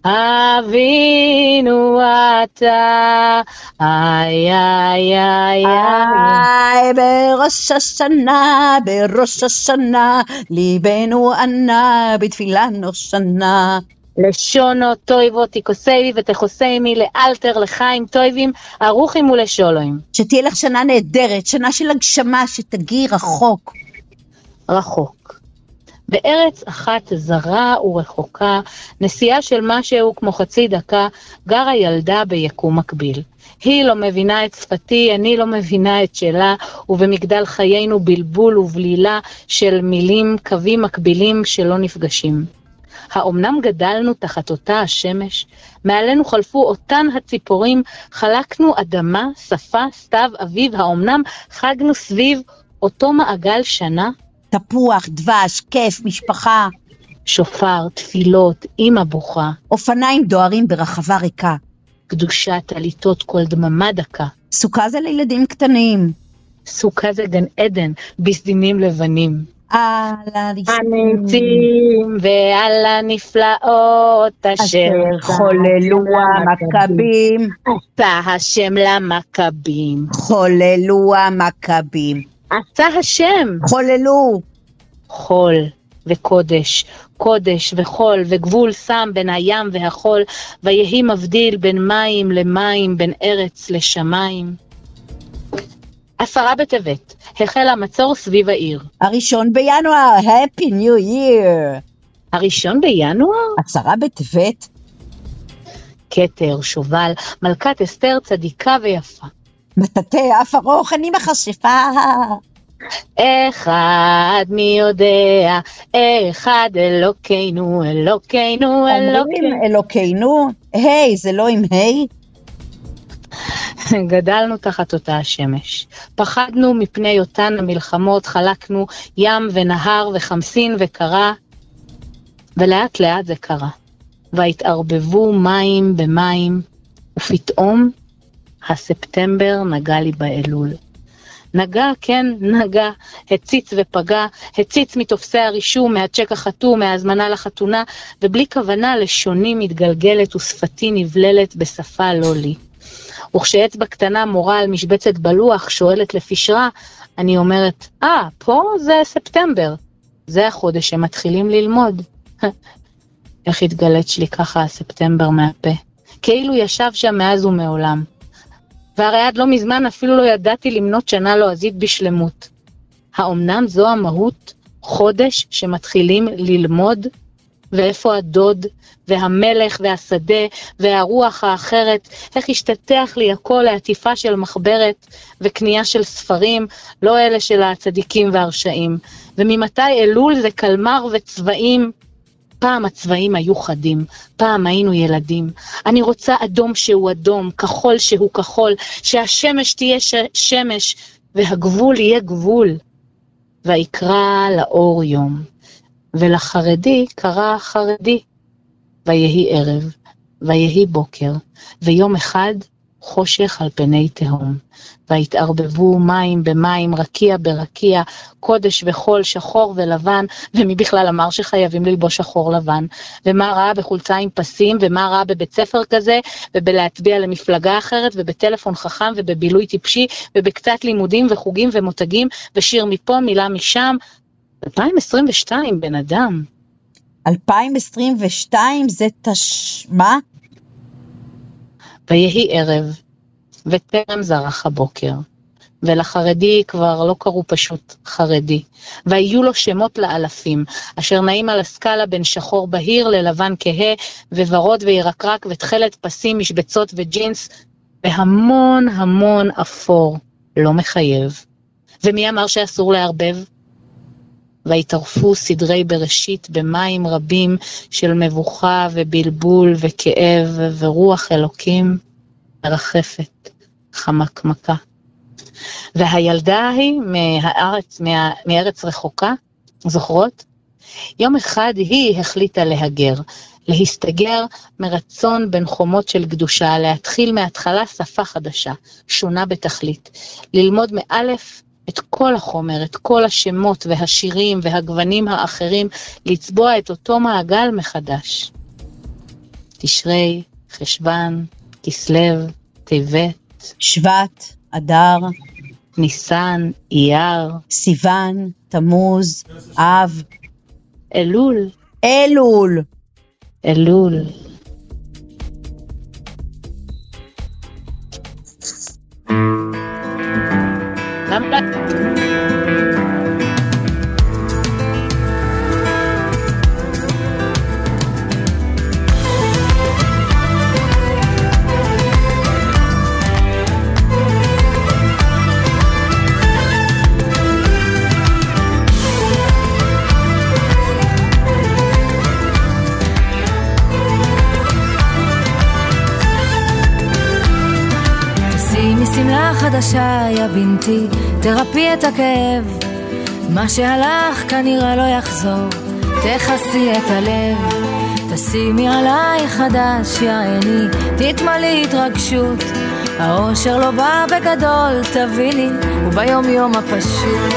אבינו אתה, איי איי איי איי. בראש השנה, בראש השנה, ליבנו ענה בתפילה נושנה. לשונו טויבו תכוסי ותכוסי לאלתר לחיים טויבים, ארוכים ולשולוים. שתהיה לך שנה נהדרת, שנה של הגשמה, שתגיעי רחוק. רחוק. בארץ אחת זרה ורחוקה, נסיעה של משהו כמו חצי דקה, גרה ילדה ביקום מקביל. היא לא מבינה את שפתי, אני לא מבינה את שלה, ובמגדל חיינו בלבול ובלילה של מילים, קווים מקבילים שלא נפגשים. האומנם גדלנו תחת אותה השמש? מעלינו חלפו אותן הציפורים, חלקנו אדמה, שפה, סתיו, אביב, האומנם חגנו סביב אותו מעגל שנה? תפוח, דבש, כיף, משפחה. שופר, תפילות, אמא בוכה, אופניים דוהרים ברחבה ריקה. קדושה, טליתות, קול דממה דקה. סוכה זה לילדים קטנים. סוכה זה גן עדן, בסדינים לבנים. על הניצים ועל הנפלאות אשר חוללו המכבים, עשה השם למכבים. חוללו המכבים, עשה השם חוללו. חול וקודש, קודש וחול וגבול שם בין הים והחול, ויהי מבדיל בין מים למים, בין ארץ לשמיים. עשרה בטבת, החל המצור סביב העיר. הראשון בינואר, Happy New Year. הראשון בינואר? עשרה בטבת, כתר, שובל, מלכת אסתר צדיקה ויפה. מטאטא אף ארוך, אני מכשפה. אחד מי יודע, אחד אלוקינו, אלוקינו, אומרים אלוקינו. אלוקינו, היי, זה לא עם היי? גדלנו תחת אותה השמש. פחדנו מפני אותן המלחמות, חלקנו ים ונהר וחמסין וקרה, ולאט לאט זה קרה. והתערבבו מים במים, ופתאום הספטמבר נגע לי באלול. נגע, כן, נגע, הציץ ופגע, הציץ מתופסי הרישום, מהצ'ק החתום, מההזמנה לחתונה, ובלי כוונה לשוני מתגלגלת ושפתי נבללת בשפה לא לי. וכשאצבע קטנה מורה על משבצת בלוח, שואלת לפשרה, אני אומרת, אה, ah, פה זה ספטמבר. זה החודש שמתחילים ללמוד. איך התגלץ לי ככה הספטמבר מהפה. כאילו ישב שם מאז ומעולם. והרי עד לא מזמן אפילו לא ידעתי למנות שנה לועזית בשלמות. האומנם זו המהות? חודש שמתחילים ללמוד? ואיפה הדוד, והמלך, והשדה, והרוח האחרת, איך השתטח לי הכל לעטיפה של מחברת וקנייה של ספרים, לא אלה של הצדיקים והרשעים. וממתי אלול זה קלמר וצבעים? פעם הצבעים היו חדים, פעם היינו ילדים. אני רוצה אדום שהוא אדום, כחול שהוא כחול, שהשמש תהיה ש- שמש, והגבול יהיה גבול. ויקרא לאור יום. ולחרדי קרא חרדי. ויהי ערב, ויהי בוקר, ויום אחד חושך על פני תהום. ויתערבבו מים במים, רקיע ברקיע, קודש וחול, שחור ולבן, ומי בכלל אמר שחייבים ללבוש שחור לבן? ומה ראה בחולצה עם פסים, ומה ראה בבית ספר כזה, ובלהצביע למפלגה אחרת, ובטלפון חכם, ובבילוי טיפשי, ובקצת לימודים וחוגים ומותגים, ושיר מפה, מילה משם. 2022, בן אדם. 2022 זה תש... מה? ויהי ערב, וטרם זרח הבוקר. ולחרדי כבר לא קראו פשוט חרדי. והיו לו שמות לאלפים, אשר נעים על הסקאלה בין שחור בהיר ללבן כהה, וורוד וירקרק ותכלת פסים, משבצות וג'ינס, והמון המון אפור. לא מחייב. ומי אמר שאסור לערבב? ויטרפו סדרי בראשית במים רבים של מבוכה ובלבול וכאב ורוח אלוקים מרחפת חמקמקה. והילדה ההיא מהארץ, מה, מארץ רחוקה, זוכרות? יום אחד היא החליטה להגר, להסתגר מרצון בין חומות של קדושה, להתחיל מההתחלה שפה חדשה, שונה בתכלית, ללמוד מאלף את כל החומר, את כל השמות והשירים והגוונים האחרים, לצבוע את אותו מעגל מחדש. תשרי, חשוון, כסלו, טבת, שבט, אדר, ניסן, אייר, סיוון, תמוז, אב, אלול, אלול. אלול. למה? שימי חדשה, יא בנתי, תרפי את הכאב. מה שהלך כנראה לא יחזור, תכסי את הלב. תשימי עליי חדש, יא עיני, תתמלאי התרגשות. האושר לא בא בגדול, תביני, הוא ביום יום הפשוט.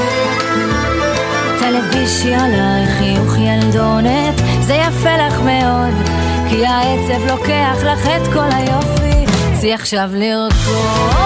תלבישי עליי חיוך ילדונת, זה יפה לך מאוד, כי העצב לוקח לך את כל היופי, צאי עכשיו לרקוד.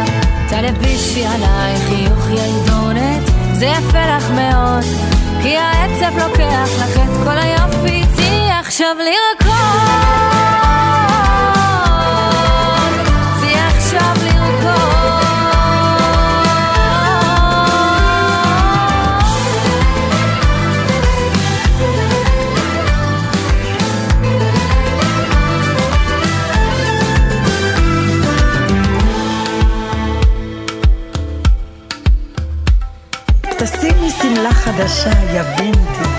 תלבישי עליי חיוך ילדונת, זה יפה לך מאוד. כי העצב לוקח לך את כל היופי, צאי עכשיו לרקוד. חדשה, יא בנתי.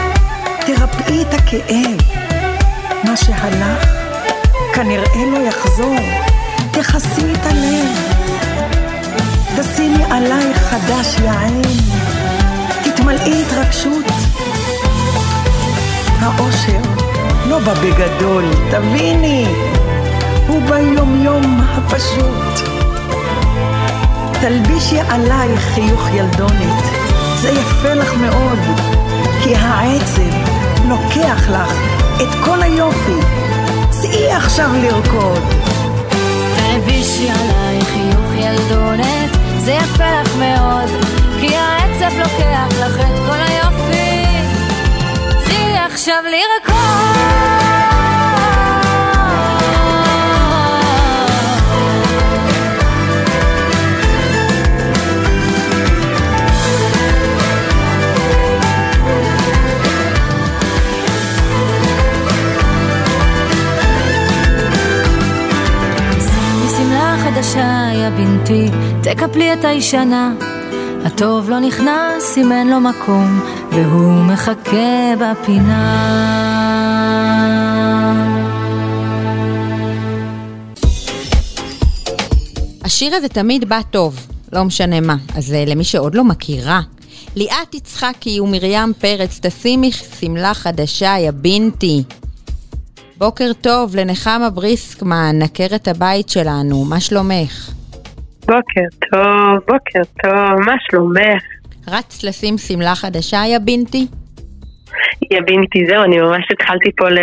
תרפאי את הכאב. מה שהלך, כנראה לא יחזור. תכסי את הלב. תשימי עלייך חדש, עין. תתמלאי התרגשות. האושר לא בא בגדול, תביני. הוא ביום-יום הפשוט. תלבישי עלייך חיוך ילדונת, זה יפה לך מאוד, כי העצב לוקח לך את כל היופי. צאי עכשיו לרקוד. תלבישי עליי חיוך ילדונת, זה יפה לך מאוד, כי העצב לוקח לך את כל היופי. צאי עכשיו לרקוד. שמלה חדשה, יא בנתי, תקפלי את הישנה. הטוב לא נכנס אם אין לו מקום, והוא מחכה בפינה. השיר הזה תמיד בא טוב, לא משנה מה. אז אה, למי שעוד לא מכירה, ליאת יצחקי ומרים פרץ, תשימי שמלה חדשה, יא בינתי. בוקר טוב לנחמה בריסקמן, עקרת הבית שלנו, מה שלומך? בוקר טוב, בוקר טוב, מה שלומך? רצת לשים שמלה חדשה, יא בינתי? יא בינתי, זהו, אני ממש התחלתי פה ל...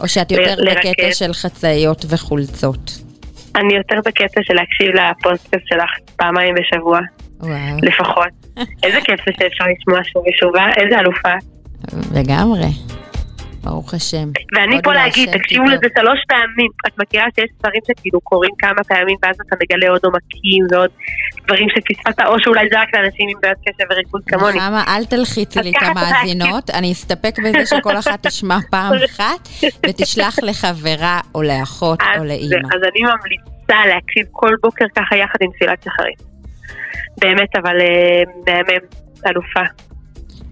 או שאת יותר ל- בקטע. של חצאיות וחולצות? אני יותר בקטע של להקשיב לפודקאסט שלך פעמיים בשבוע, וואו, לפחות. איזה כיף זה שאפשר לשמוע שוב ושוב, אה? איזה אלופה. לגמרי. ברוך השם. ואני פה אולי להגיד, תקשיבו. לזה שלוש פעמים. את מכירה שיש דברים שכאילו קורים כמה פעמים ואז אתה מגלה עוד עומקים ועוד דברים שפספסת, או שאולי זה רק לאנשים עם בעיות קשב וריכוז כמוני. נחמה, אל תלחיצי לי את המאזינות, אני אסתפק בזה שכל אחת תשמע פעם אחת ותשלח לחברה או לאחות או לאימא. אז אני ממליצה להקשיב כל בוקר ככה יחד עם תפילת שחרית. באמת, אבל אה, מהמם, אלופה.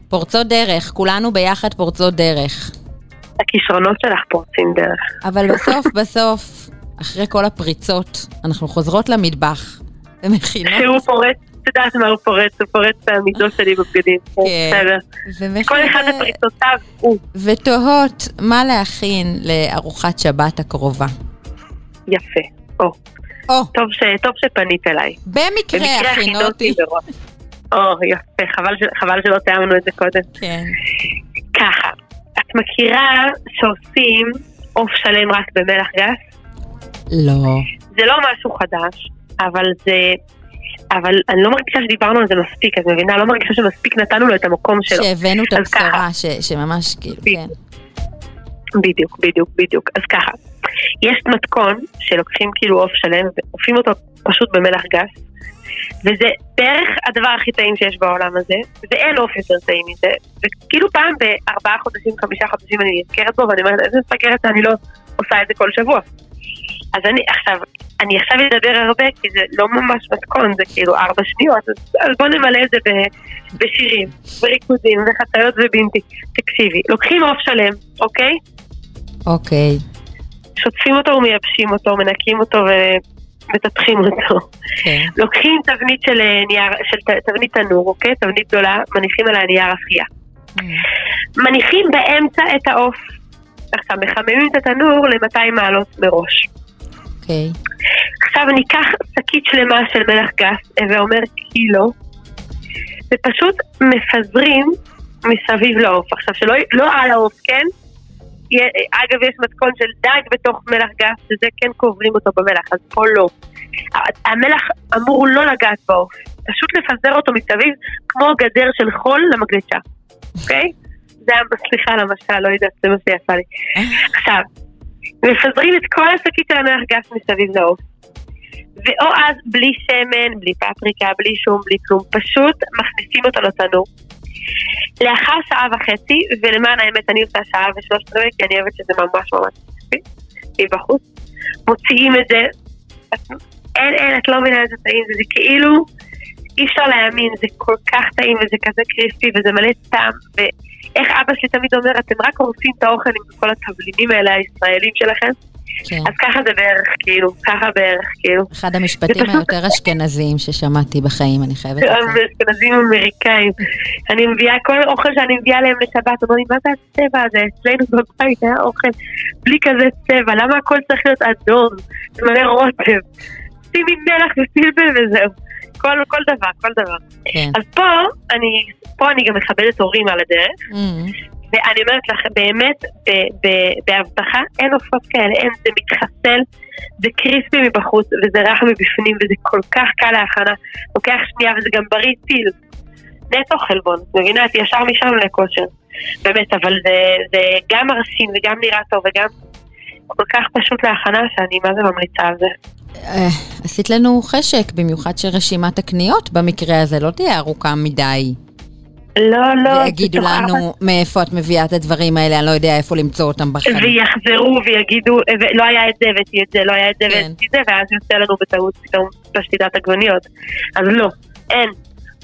פורצות דרך, כולנו ביחד פורצות דרך. הכישרונות שלך פורצים דרך. אבל בסוף בסוף, אחרי כל הפריצות, אנחנו חוזרות למטבח ומכינות, שהוא פורץ, את יודעת מה הוא פורץ? הוא פורץ את המידות שלי בבגדים. כן. כל אחד ומכינות ופריצותיו הוא. ותוהות מה להכין לארוחת שבת הקרובה. יפה. או. או, טוב, ש... טוב שפנית אליי. במקרה הכינו אותי. מראש. או, יפה, חבל, ש... חבל שלא תיאמנו את זה קודם. כן. ככה, את מכירה שעושים עוף שלם רק במלח גס? לא. זה לא משהו חדש, אבל זה... אבל אני לא מרגישה שדיברנו על זה מספיק, את מבינה? לא מרגישה שמספיק נתנו לו את המקום שלו. שהבאנו את. הבשורה, ש- שממש כאילו, כן. בדיוק, בדיוק, בדיוק. אז ככה, יש מתכון שלוקחים כאילו עוף שלם ועופים אותו פשוט במלח גס, וזה בערך הדבר הכי טעים שיש בעולם הזה, ואין עוף יותר טעים מזה, וכאילו פעם בארבעה חודשים, חמישה חודשים אני נזכרת בו, ואני אומרת, איזה מפגרת אני לא עושה את זה כל שבוע. אז אני עכשיו, אני עכשיו אדבר הרבה, כי זה לא ממש מתכון, זה כאילו ארבע שניות, אז, אז בוא נמלא את זה ב, בשירים, בריקודים, וחציות ובינתי. תקשיבי, לוקחים עוף שלם, אוקיי? אוקיי. שוטפים אותו ומייבשים אותו, מנקים אותו ומטפחים אותו. כן. לוקחים תבנית של אה, נייר, של תבנית תנור, אוקיי? תבנית גדולה, מניחים עליה נייר אפייה. מניחים באמצע את העוף. עכשיו, מחממים את התנור ל-200 מעלות מראש. אוקיי. עכשיו ניקח שקית שלמה של מלח גס, הווה אומר קילו, ופשוט מפזרים מסביב לעוף. עכשיו, שלא לא על העוף, כן? אגב, יש מתכון של דג בתוך מלח גס, שזה כן קוברים אותו במלח, אז פה לא. המלח אמור לא לגעת בעוף, פשוט לפזר אותו מסביב כמו גדר של חול למגלשה, אוקיי? זה היה, סליחה על המשל, לא יודעת, זה מה שיצא לי. עכשיו, מפזרים את כל השקית של המלח גס מסביב לעוף. ואו אז בלי שמן, בלי פפריקה, בלי שום, בלי כלום, פשוט מכניסים אותו לתנור. לאחר שעה וחצי, ולמען האמת אני עושה שעה ושלושת רבעי, כי אני אוהבת שזה ממש ממש כיפי, מבחוץ, מוציאים את זה, אין, אין, את לא מבינה איזה טעים זה כאילו, אי אפשר להאמין, זה כל כך טעים וזה כזה קריספי וזה מלא טעם, ואיך אבא שלי תמיד אומר, אתם רק הורסים את האוכל עם כל התבלינים האלה הישראלים שלכם, כן. אז ככה זה בערך, כאילו, ככה בערך, כאילו. אחד המשפטים פשוט- היותר אשכנזיים ששמעתי בחיים, אני חייבת גם לציין. אשכנזים אמריקאים. אני מביאה כל אוכל שאני מביאה להם לשבת, אומרים לי, מה זה הצבע הזה? אצלנו בבית היה אוכל בלי כזה צבע, למה הכל צריך להיות אדום? זה מלא רוטב. שימי מלח ופלפל וזהו. כל, כל דבר, כל דבר. כן. אז פה אני, פה אני גם מכבדת הורים על הדרך, Mm, ואני אומרת לך, באמת, בהבטחה, אין עופות כאלה, אין, זה מתחסל, זה קריספי מבחוץ, וזה רך מבפנים, וזה כל כך קל להכנה. לוקח שנייה, וזה גם בריא טיל. נטו חלבון, מבינה? את ישר משם לכושר. באמת, אבל זה, זה גם מרשים, וגם נראה טוב, וגם כל כך פשוט להכנה, שאני מה זה ממליצה על זה. אה, עשית לנו חשק, במיוחד שרשימת הקניות במקרה הזה לא תהיה ארוכה מדי. לא, לא. ויגידו לנו מאיפה את מביאה את הדברים האלה, אני לא יודע איפה למצוא אותם בחיים. ויחזרו ויגידו, לא היה את זה הבאתי את זה, לא היה את זה כן. והבאתי את זה, ואז יוצא לנו בטעות פתאום פשטידת עגבניות. אז לא, אין.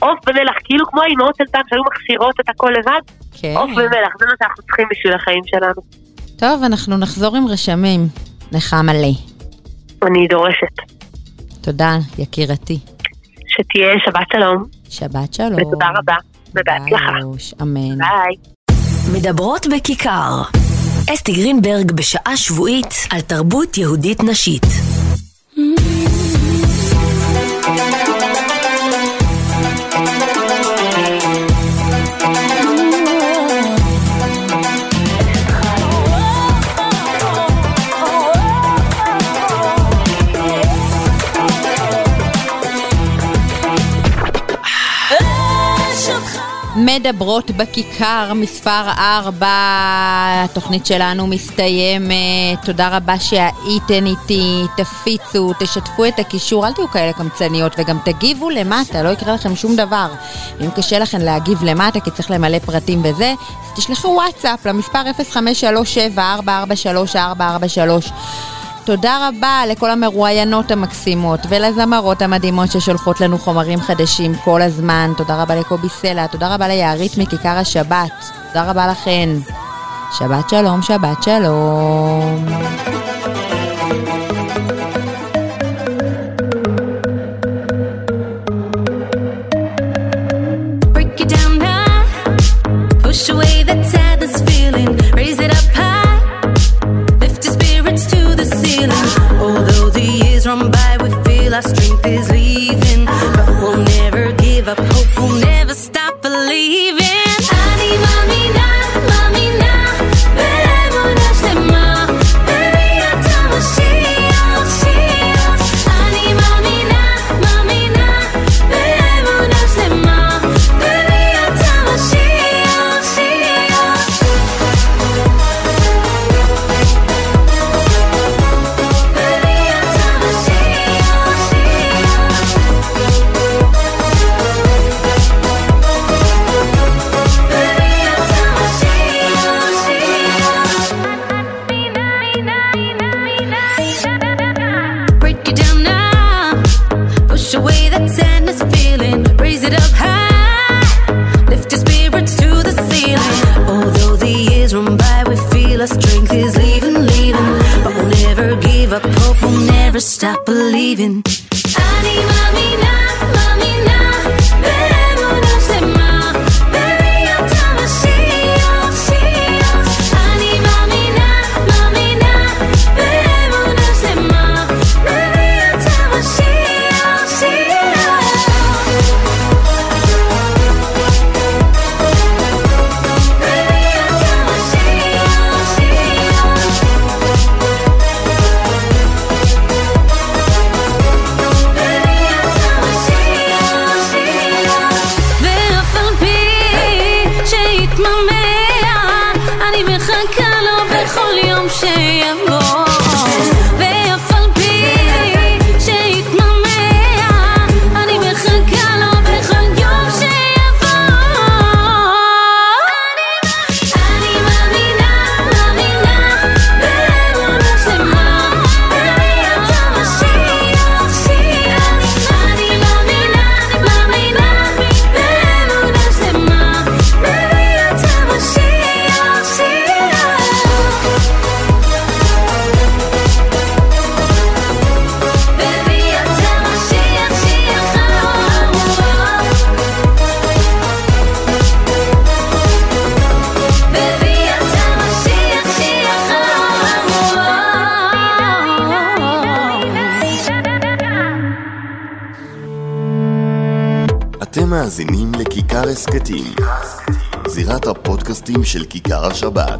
עוף ומלח, כאילו כמו האימהות של פעם שהיו מכשירות את הכל לבד, כן. עוף ומלח, זה מה שאנחנו צריכים בשביל החיים שלנו. טוב, אנחנו נחזור עם רשמים. נחמה מלא. אני דורשת. תודה, יקירתי. שתהיה שבת שלום, שבת שלום. ותודה רבה, ובהצלחה. אמן. ביי. מדברות בכיכר. אסתי גרינברג בשעה שבועית על תרבות יהודית נשית. מדברות בכיכר, מספר 4, התוכנית שלנו מסתיימת. תודה רבה שהייתן איתי, תפיצו, תשתפו את הקישור, אל תהיו כאלה קמצניות וגם תגיבו למטה, לא יקרה לכם שום דבר. אם קשה לכם להגיב למטה כי צריך למלא פרטים וזה, אז תשלחו וואטסאפ למספר 0537-443-443. תודה רבה לכל המרואיינות המקסימות ולזמרות המדהימות ששולחות לנו חומרים חדשים כל הזמן. תודה רבה לקובי סלע, תודה רבה ליערית מכיכר השבת. תודה רבה לכן. שבת שלום, שבת שלום. Our strength is leaving. But we'll never give up hope. השבת.